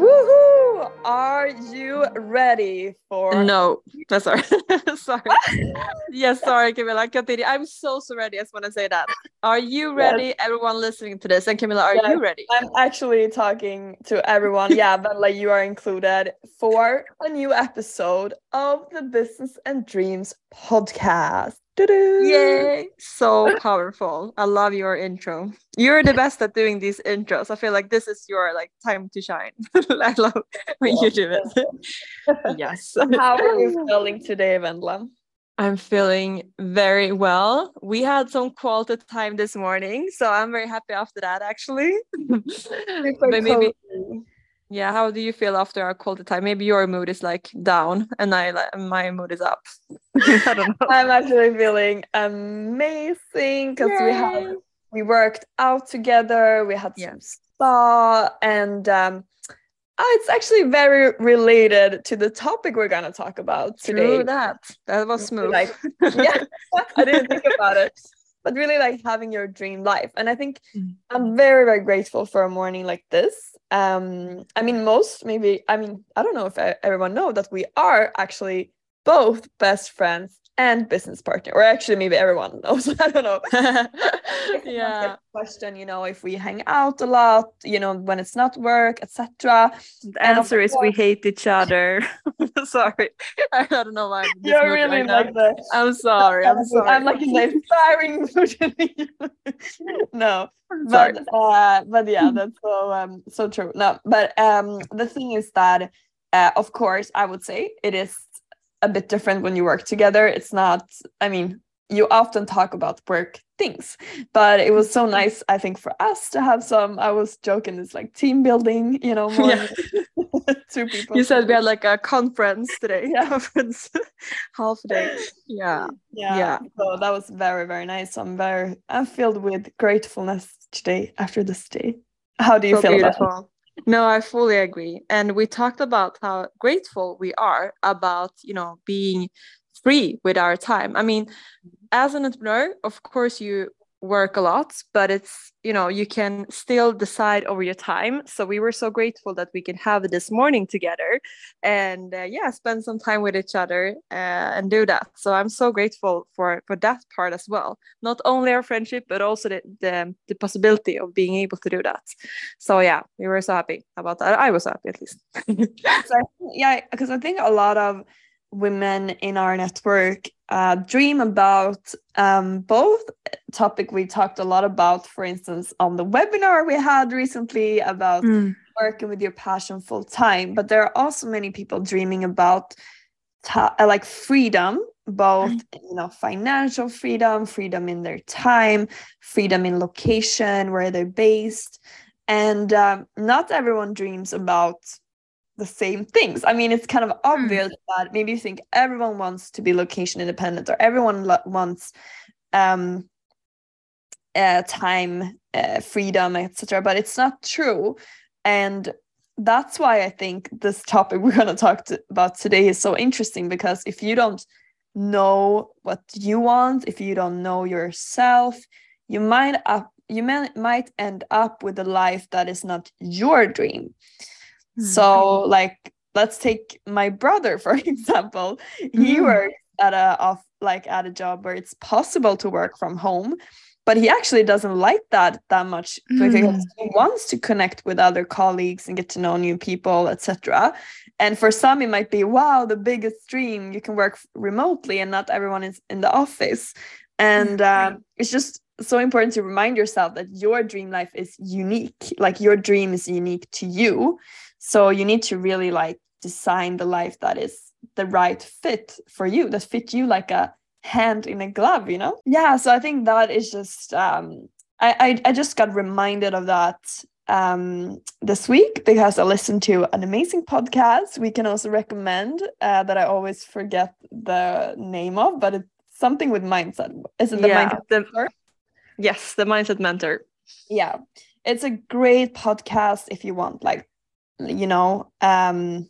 Woohoo! Are you ready for? No, that's sorry. sorry. yes, sorry, Camilla. Continue. I'm so so ready. I just want to say that. Are you ready, yes. everyone listening to this? And Camilla, are yes, you ready? I'm actually talking to everyone. yeah, but like you are included for a new episode of the Business and Dreams podcast. Yay! So powerful. I love your intro. You're the best at doing these intros. I feel like this is your like time to shine. I love when you do it. yes. How are you feeling today, Vendla? I'm feeling very well. We had some quality time this morning, so I'm very happy after that actually. but maybe yeah, how do you feel after our quality time? Maybe your mood is like down and I my mood is up. I don't know. I'm actually feeling amazing because we have we worked out together, we had some spa and um oh, it's actually very related to the topic we're gonna talk about today. True that. That was smooth. Like, yeah, I didn't think about it but really like having your dream life and i think mm. i'm very very grateful for a morning like this um i mean most maybe i mean i don't know if everyone know that we are actually both best friends and business partner or actually maybe everyone knows i don't know. Yeah. question you know if we hang out a lot you know when it's not work etc the answer is we hate each other. Sorry. I don't know why I'm you're really like that. i'm sorry i'm sorry i'm like in the inspiring no but uh but yeah that's so um so true. No but um the thing is that uh, of course i would say it is a bit different when you work together. It's not, I mean, you often talk about work things, but it was so mm-hmm. nice, I think, for us to have some. I was joking, it's like team building, you know, more yeah. two people. You said we had like a conference today, yeah. conference half day. Yeah. yeah, yeah. So that was very, very nice. I'm very, I'm filled with gratefulness today after this day. How do you so feel beautiful. about it? No, I fully agree. And we talked about how grateful we are about, you know, being free with our time. I mean, as an entrepreneur, of course, you work a lot but it's you know you can still decide over your time. So we were so grateful that we can have this morning together and uh, yeah spend some time with each other uh, and do that. So i'm so grateful for for that part as well. Not only our friendship but also the, the, the possibility of being able to do that. So yeah we were so happy about that. I was happy at least. So, yeah because i think a lot of women in our network uh, dream about um, both topic we talked a lot about for instance on the webinar we had recently about mm. working with your passion full time but there are also many people dreaming about ta- uh, like freedom both mm. you know financial freedom freedom in their time freedom in location where they're based and um, not everyone dreams about the same things. I mean, it's kind of hmm. obvious mm. that maybe you think everyone wants to be location independent or everyone lo- wants um, uh, time, uh, freedom, etc. But it's not true, and that's why I think this topic we're going to talk about today is so interesting because if you don't know what you want, if you don't know yourself, you might up you may, might end up with a life that is not your dream. So mm-hmm. like let's take my brother for example. He mm. works at a off like at a job where it's possible to work from home but he actually doesn't like that that much because mm. he wants to connect with other colleagues and get to know new people etc and for some it might be wow the biggest dream you can work remotely and not everyone is in the office and mm. um, it's just so important to remind yourself that your dream life is unique like your dream is unique to you so you need to really like design the life that is the right fit for you that fit you like a hand in a glove you know? Yeah so i think that is just um i i, I just got reminded of that um this week because i listened to an amazing podcast. We can also recommend uh, that i always forget the name of but it's something with mindset. Is it the yeah, mindset the, mentor? yes the mindset mentor. Yeah. It's a great podcast if you want like you know um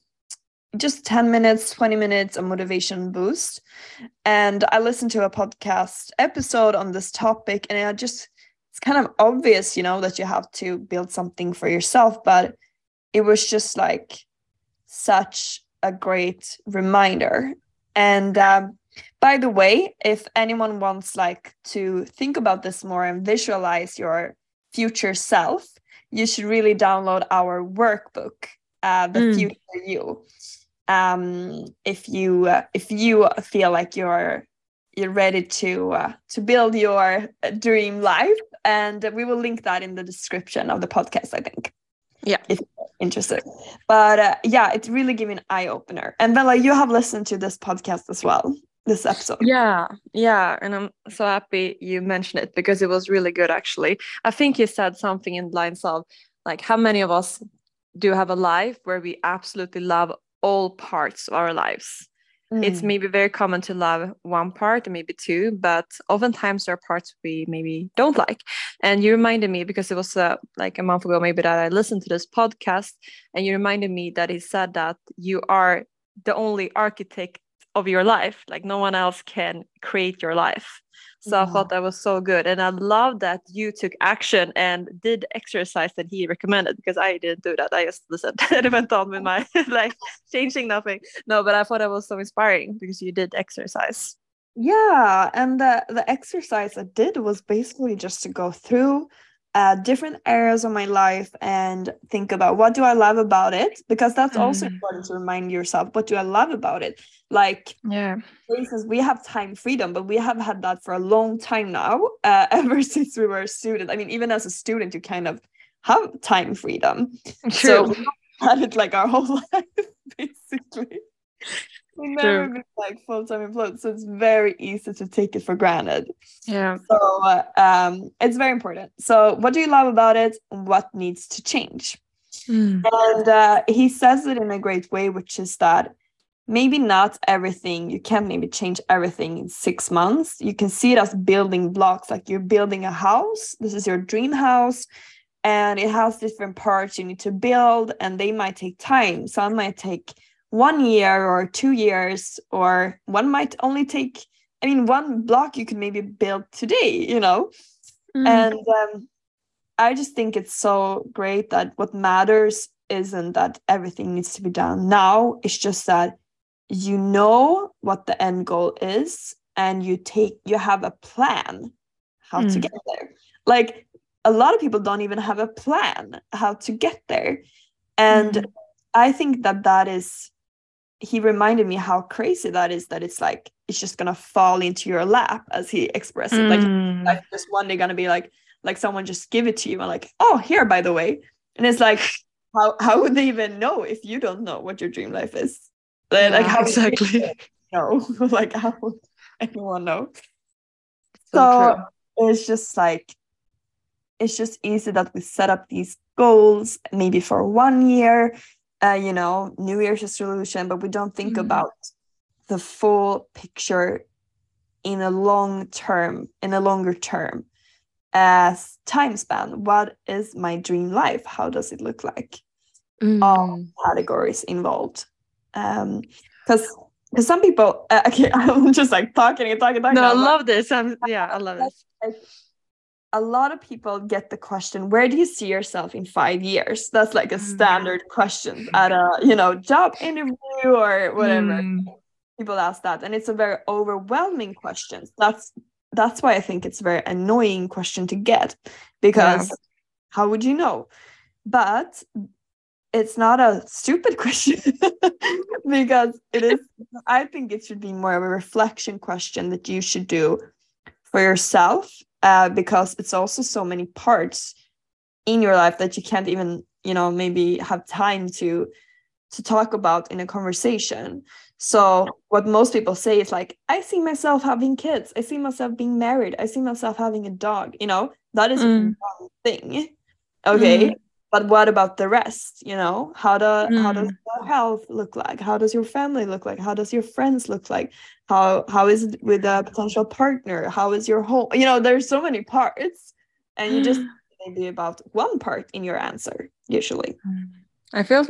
just 10 minutes 20 minutes a motivation boost. And i listened to a podcast episode on this topic and i just it's kind of obvious you know that you have to build something for yourself but it was just like such a great reminder. And um, by the way if anyone wants like to think about this more and visualize your future self you should really download our workbook uh, the mm. future you. Um, if you uh, if you feel like you're you're ready to uh, to build your uh, dream life and we will link that in the description of the podcast i think yeah. if you're interested. But uh, yeah it's really giving an eye opener and bella you have listened to this podcast as well this episode yeah yeah and i'm so happy you mentioned it because it was really good actually i think you said something in lines of like how many of us do have a life where we absolutely love all parts of our lives. Mm. It's maybe very common to love one part or maybe two, but oftentimes there are parts we maybe don't like. And you reminded me because it was uh, like a month ago, maybe that I listened to this podcast, and you reminded me that he said that you are the only architect of your life. Like no one else can create your life. So yeah. I thought mm-hmm. that was so good. And I love that you took action and did exercise that he recommended because I didn't do that. I just listened and went on with my like changing nothing. No, but I thought that was so inspiring because you did exercise. Yeah. And the, the exercise I did was basically just to go through uh, different areas of my life and think about what do I love about it? Because that's mm. also important to remind yourself what do I love about it? Like yeah. for instance we have time freedom but we have had that for a long time now uh, ever since we were a student I mean even as a student you kind of have time freedom. True. so we had it like our whole life basically we never been like full-time employed so it's very easy to take it for granted. Yeah. So uh, um it's very important. So what do you love about it? What needs to change? Mm. and uh, he says it in a great way which is that maybe not everything you can't maybe change everything in six months. You can see it as building blocks like you're building a house. This is your dream house and it has different parts you need to build and they might take time. Some might take one year or two years or one might only take i mean one block you could maybe build today you know mm. and um, i just think it's so great that what matters isn't that everything needs to be done now it's just that you know what the end goal is and you take you have a plan how mm. to get there like a lot of people don't even have a plan how to get there and mm. i think that that is he reminded me how crazy that is that it's like it's just gonna fall into your lap as he expressed it. Mm. like, like just one day gonna be like like someone just give it to you and like oh here by the way. And it's like how how would they even know if you don't know what your dream life is? Like, yeah, like how exactly? No. Like how would anyone know? So, so it's just like it's just easy that we set up these goals maybe for one year uh, you know, New Year's resolution, but we don't think mm. about the full picture in a long term, in a longer term as time span. What is my dream life? How does it look like? Mm. All categories involved. Um, because because some people, uh, okay, I'm just like talking and talking, talking. No, I love this. I'm yeah, I love this a lot of people get the question where do you see yourself in five years that's like a mm. standard question at a you know job interview or whatever mm. people ask that and it's a very overwhelming question that's that's why i think it's a very annoying question to get because yeah. how would you know but it's not a stupid question because it is i think it should be more of a reflection question that you should do for yourself uh, because it's also so many parts in your life that you can't even you know maybe have time to to talk about in a conversation so what most people say is like i see myself having kids i see myself being married i see myself having a dog you know that is mm. one thing okay mm. but what about the rest you know how do mm. how does mm. your health look like how does your family look like how does your friends look like how how is it with a potential partner? How is your home? You know there's so many parts and you just maybe about one part in your answer usually. Mm. i feel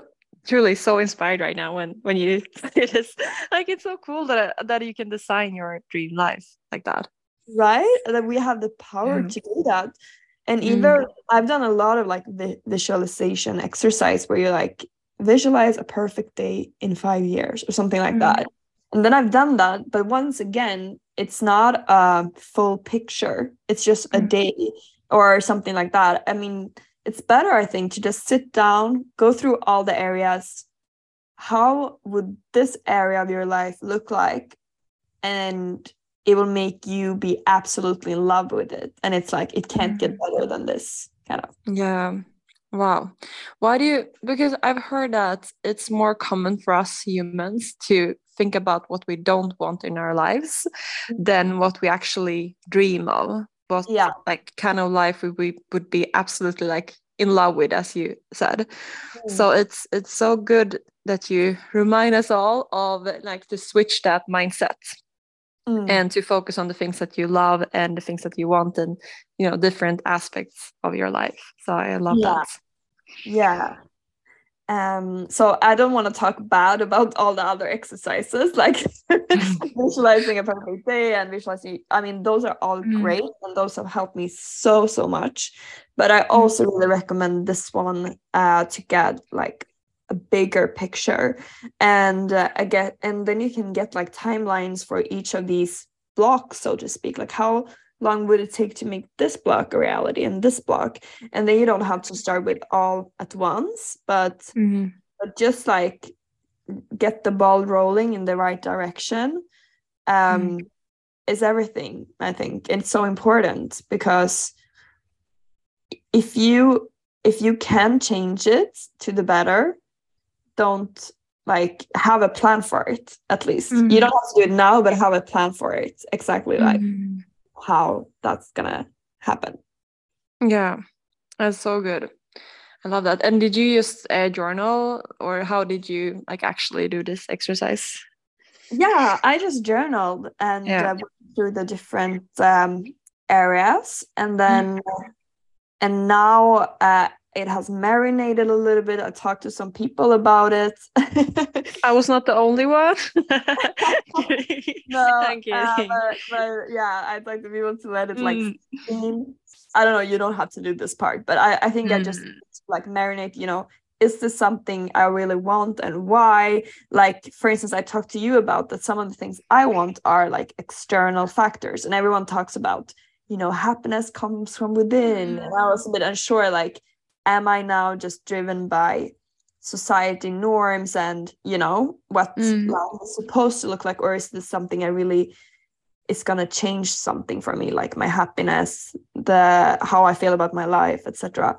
truly so inspired right now when when you it is like it's so cool that that you can design your dream life like that. Right? That we have the power yeah. to do that. And either i've done a lot of like vi- visualization exercise where you're like visualize a perfect day in five years or something like Mm. that and then i've done that but once again it's not a full picture. It's just a Mm. day or something like that. I mean it's better i think to just sit down go through all the areas. How would this area of your life look like? And it will make you be absolutely in love with it. And it's like it can't get better than this kind of. Yeah. Wow. Why do you, because I've heard that it's more common for us humans to think about what we don't want in our lives than what we actually dream of. What Yeah. like kind of life we, we would be absolutely like in love with, as you said. Mm. So it's it's so good that you remind us all of like to switch that mindset Mm. and to focus on the things that you love and the things that you want and you know different aspects of your life so i love Yeah. that Yeah. Um, so I don't want to talk bad about all the other exercises, like visualizing a perfect day and visualizing. I mean, those are all Mm. great and those have helped me so, so much. But I also really recommend this one uh, to get like a bigger picture and uh, I get and then you can get like timelines for each of these blocks, so to speak. Like how long would it take to make this block a reality and this block? and then you don't have to start with all at once but Mhm. but just like get the ball rolling in the right direction um is everything i think it's so important because if you if you can change it to the better don't like have a plan for it at least Mhm. you don't have to do it now but have a plan for it exactly like Mhm. how that's gonna happen yeah that's so good i love that and did you just uh, journal or how did you like actually do this exercise Yeah, I just journaled and Yeah. uh, went through the different um, areas, and then and now uh, it has marinated a little bit. I talked to some people about it. i was not the only one no, I'm kidding. uh, but, but yeah, I'd like to be able to let it like Mm. steam. I don't know. You don't have to do this part, but I I think I just Mm. like marinate. You know, is this something I really want and why? Like, for instance, I talked to you about that some of the things I want are like external factors, and everyone talks about, you know, happiness comes from within. And I was a bit unsure, like, am I now just driven by society norms and, you know, what Mm. life is supposed to look like, or is this something I really is gonna change something for me, like my happiness, the how I feel about my life, etc.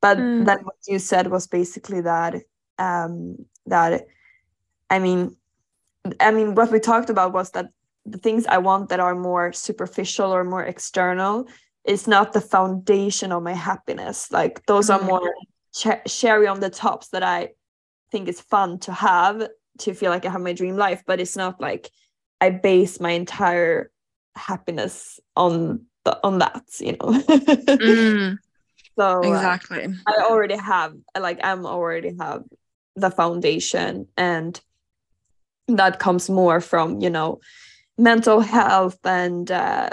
But Mm. then what you said was basically that um that I mean I mean what we talked about was that the things I want that are more superficial or more external is not the foundation of my happiness. Like those are Mm. more ch- cherry on the tops that I think is fun to have to feel like I have my dream life, but it's not like I base my entire happiness on the, on that, you know. Mm, so uh, exactly I already have like I'm already have the foundation and that comes more from you know mental health and uh,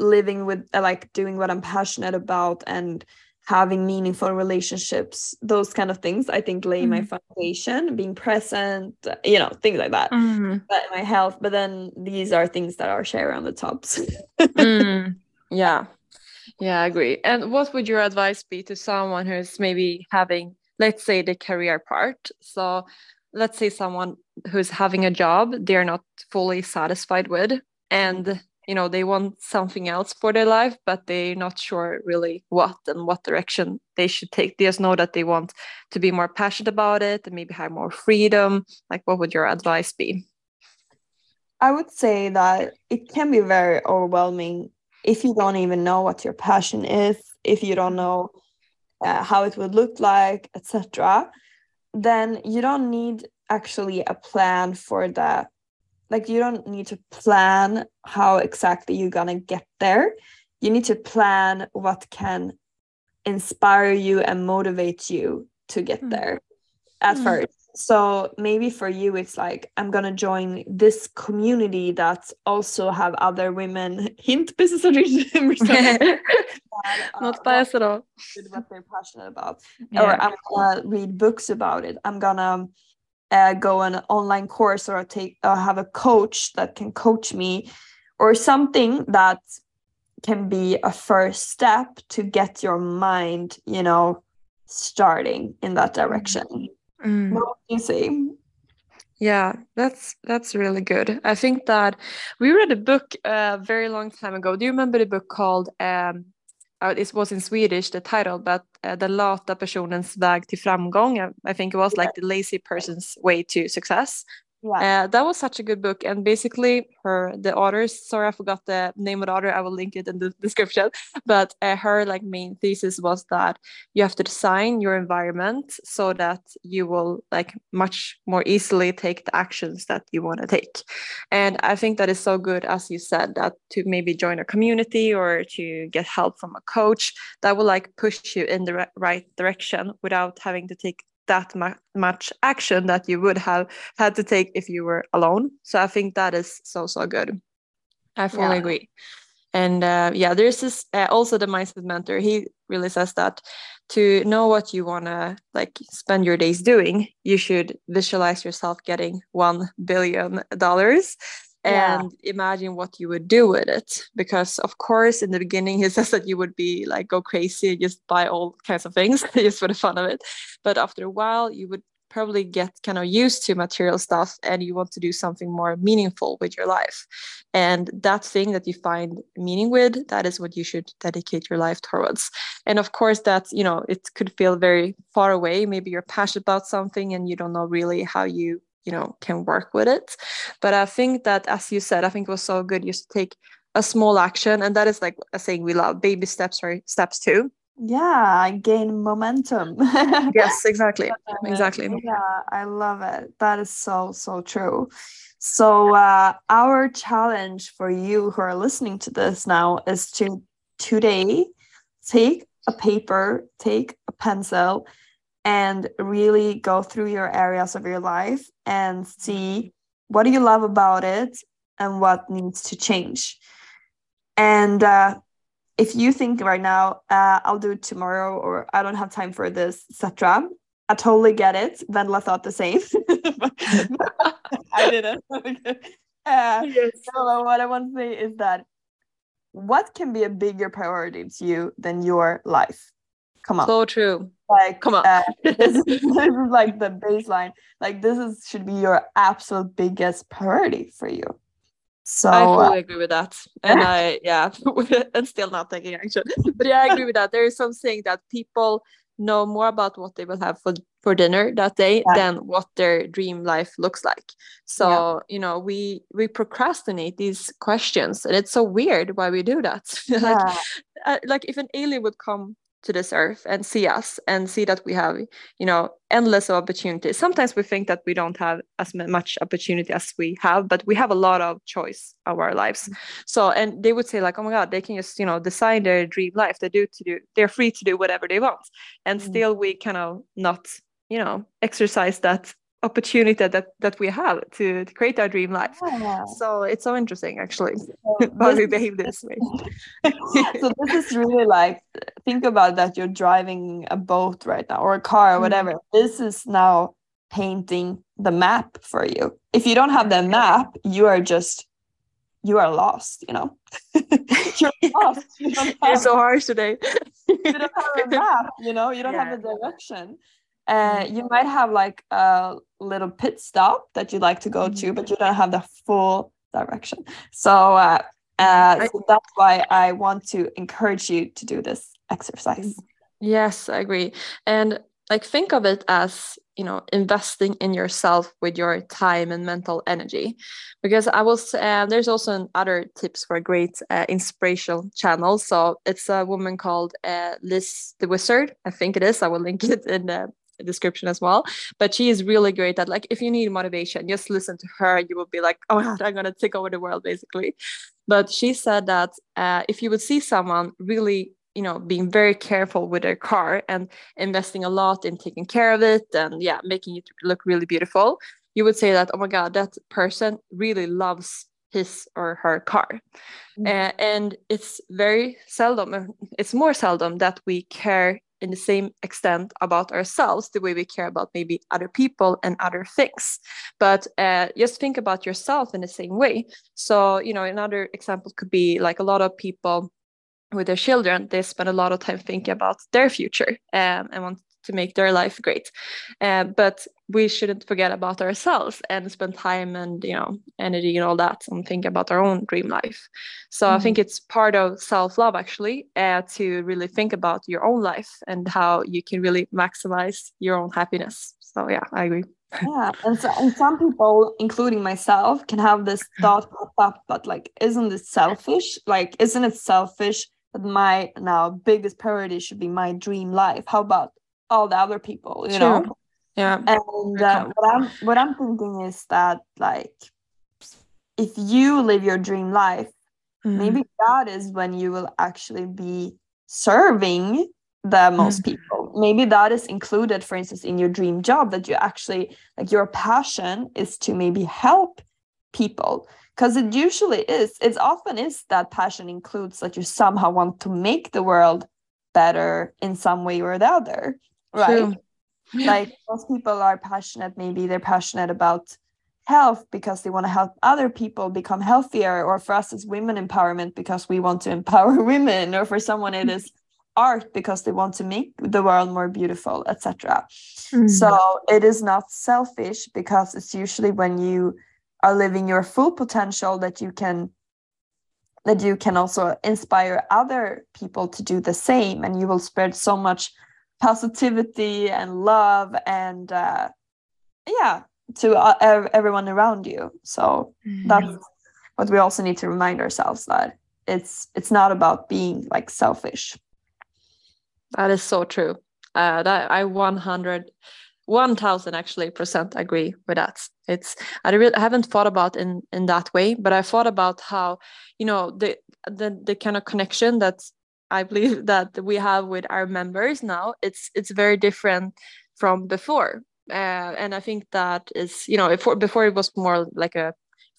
living with uh, like doing what I'm passionate about and having meaningful relationships those kind of things I think lay my Mhm. foundation being present uh, you know things like that. Mm, but my health but then these are things that are shared on the tops. Mm, yeah. Yeah i agree. And what would your advice be to someone who's maybe having let's say the career part? So let's say someone who's having a job they're not fully satisfied with and you know they want something else for their life but they're not sure really what and what direction they should take they just know that they want to be more passionate about it and maybe have more freedom like what would your advice be I would say that it can be very overwhelming if you don't even know what your passion is, if you don't know uh, how it would look like, etc. Then you don't need actually a plan for that. Like you don't need to plan how exactly you're gonna get there. You need to plan what can inspire you and motivate you to get Mm. there at Mm. first. so maybe for you it's like i'm gonna join this community that also have other women hint business not biased at all what they're passionate about yeah. or i'm gonna read books about it i'm gonna uh, go an online course or take or have a coach that can coach me or something that can be a first step to get your mind you know starting in that direction. Mm. what do you say? Yeah that's that's really good. I think that we read a book a very long time ago. Do you remember the book called um uh, it was in Swedish, the title, but uh, The lata personens väg till framgång. I think it was like the lazy person's way to success. Yeah. Uh, that was such a good book. And basically, her, the authors, sorry, I forgot the name of the author. I will link it in the description. But uh, her like main thesis was that you have to design your environment so that you will like much more easily take the actions that you want to take. And I think that is so good, as you said, that to maybe join a community or to get help from a coach that will like push you in the right direction without having to take that mu- much action that you would have had to take if you were alone. So I think that is so so good. I fully yeah. agree. And uh, yeah, there's this uh, also the mindset mentor. He really says that to know what you want to like spend your days doing, you should visualize yourself getting one billion dollars and yeah. imagine what you would do with it. Because of course in the beginning he says that you would be like go crazy and just buy all kinds of things just for the fun of it. But after a while you would probably get kind of used to material stuff and you want to do something more meaningful with your life. And that thing that you find meaning with that is what you should dedicate your life towards. And of course that you know it could feel very far away. Maybe you're passionate about something and you don't know really how you you know can work with it. But i think that as you said i think it was so good just to take a small action and that is like a saying we love baby steps or steps too. Yeah I gain momentum. Yes exactly exactly. yeah i love it. That is so so true. So uh, our challenge for you who are listening to this now is to today take a paper take a pencil and really go through your areas of your life and see what do you love about it and what needs to change. And uh, if you think right now uh, i'll do it tomorrow or i don't have time for this etc i totally get it. Vendela thought the same. I didn't. Uh, yes. so what i want to say is that what can be a bigger priority to you than your life come on. So true. Like come on. uh, this, is, this, is, like the baseline. Like this is should be your absolute biggest priority for you. So i fully uh, agree with that. And i yeah and still not taking action but yeah i agree with that. There is something that people know more about what they will have for for dinner that day yeah. than what their dream life looks like. So yeah. you know we we procrastinate these questions and it's so weird why we do that. Like, yeah. uh, like if an alien would come to this earth and see us and see that we have you know endless opportunities sometimes we think that we don't have as much opportunity as we have but we have a lot of choice of our lives mm-hmm. so and they would say like oh my god they can just you know design their dream life they do to do they're free to do whatever they want and mm-hmm. still we kind of not you know exercise that opportunity that that we have to, to create our dream life. Yeah. so it's so interesting actually so why we behave this way. So this is really like think about that you're driving a boat right now or a car or mm-hmm. whatever. Mm. this is now painting the map for you. If you don't have the map you are just you are lost you know? You're lost. You have, you're so harsh today. You don't have a map you know? You don't yeah. have a direction. Uh, you might have like a little pit stop that you'd like to go to, mm-hmm. but you don't have the full direction. So, uh, uh, so that's why I want to encourage you to do this exercise. Yes, I agree. And like think of it as you know investing in yourself with your time and mental energy because i was uh, there's also other tips for a great uh, inspirational channel so it's a woman called uh, liz the wizard i think it is i will link it in the description as well. But she is really great at like if you need motivation, just listen to her. You will be like, oh my god, I'm gonna take over the world basically. But she said that uh, if you would see someone really you know being very careful with their car and investing a lot in taking care of it and yeah making it look really beautiful you would say that oh my god that person really loves his or her car mm-hmm. uh, and it's very seldom it's more seldom that we care in the same extent about ourselves the way we care about maybe other people and other things. But uh, just think about yourself in the same way. So you know another example could be like a lot of people with their children they spend a lot of time thinking about their future um, and want to make their life great. Uh, but we shouldn't forget about ourselves and spend time and you know energy and all that and think about our own dream life so mm. i think mm-hmm. it's part of self-love actually uh, to really think about your own life and how you can really maximize your own happiness so yeah i agree yeah and, so, and some people including myself can have this thought pop up but like isn't this selfish like isn't it selfish that my now biggest priority should be my dream life how about all the other people you True. know yeah. And uh, what i'm what i'm thinking is that like if you live your dream life mm. maybe that is when you will actually be serving the most mm. people. Maybe that is included for instance in your dream job that you actually like your passion is to maybe help people. Because it usually is it's often is that passion includes that you somehow want to make the world better in some way or the other right? True like most people are passionate maybe they're passionate about health because they want to help other people become healthier or for us it's women empowerment because we want to empower women or for someone it is art because they want to make the world more beautiful etc mm. so it is not selfish because it's usually when you are living your full potential that you can that you can also inspire other people to do the same and you will spread so much positivity and love and uh, yeah to uh, everyone around you. So mm-hmm. that's what we also need to remind ourselves that it's it's not about being like selfish. That is so true. Uh, that i 100 1000 actually percent agree with that. It's I, really, I haven't thought about in in that way but i thought about how you know the the, the kind of connection that I believe that we have with our members now, it's it's very different from before. Uh, and I think that is, you know, before before it was more like a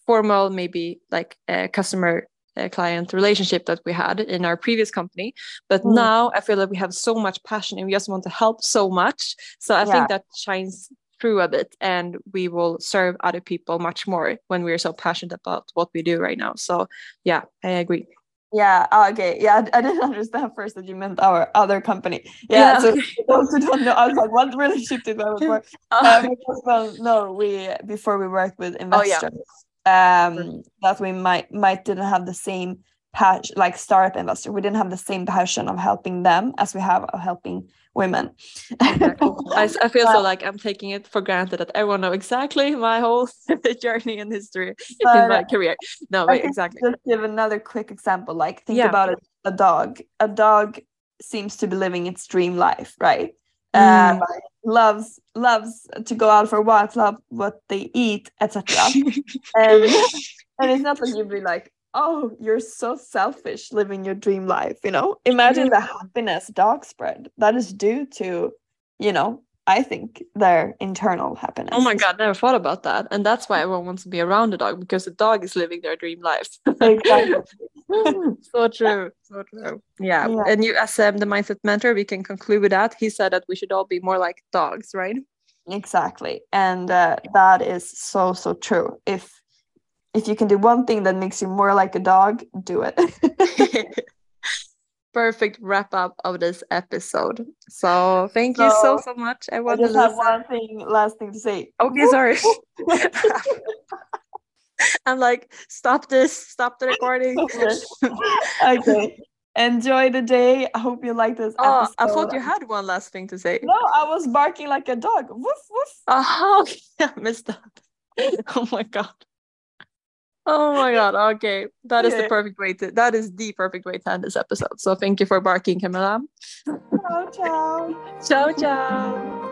formal, maybe like a customer uh, client relationship that we had in our previous company. But mm. now I feel like we have so much passion and we just want to help so much. So I yeah. think that shines through a bit and we will serve other people much more when we're so passionate about what we do right now. So yeah, I agree. Yeah. Oh, okay. Yeah, I, didn't understand first that you meant our other company. Yeah. yeah. So those who don't know, I was like, what relationship did that work? um, well, no, we before we worked with investors, oh, yeah. um, that we might might didn't have the same passion, like startup investor. We didn't have the same passion of helping them as we have of helping women. I, I feel so like I'm taking it for granted that everyone know exactly my whole journey and history but in my career. No, wait, exactly. Just give another quick example. Like think yeah. about it, a dog. A dog seems to be living its dream life, right? Mm. Um, loves loves to go out for walks, love what they eat, etc. and, and it's not that you'd be like, oh, you're so selfish living your dream life, you know? Imagine the happiness dog spread that is due to, you know, I think their internal happiness. Oh my god, never thought about that. And that's why everyone wants to be around a dog because the dog is living their dream life. exactly. so true. So true. Yeah. yeah. And you as um, the mindset mentor, we can conclude with that. He said that we should all be more like dogs, right? Exactly. And uh, that is so so true. If if you can do one thing that makes you more like a dog, do it. Perfect wrap up of this episode. So thank so, you so so much. I want I just to have one thing, last thing to say. Okay, sorry. I'm like, stop this, stop the recording. okay. Enjoy the day. I hope you like this. Oh, episode. I thought you had one last thing to say. No, I was barking like a dog. Woof woof. Oh, I missed that. Oh my god. Oh my god. Okay. That is the perfect way to that is the perfect way to end this episode. So thank you for barking, Camilla. Ciao ciao. Ciao ciao.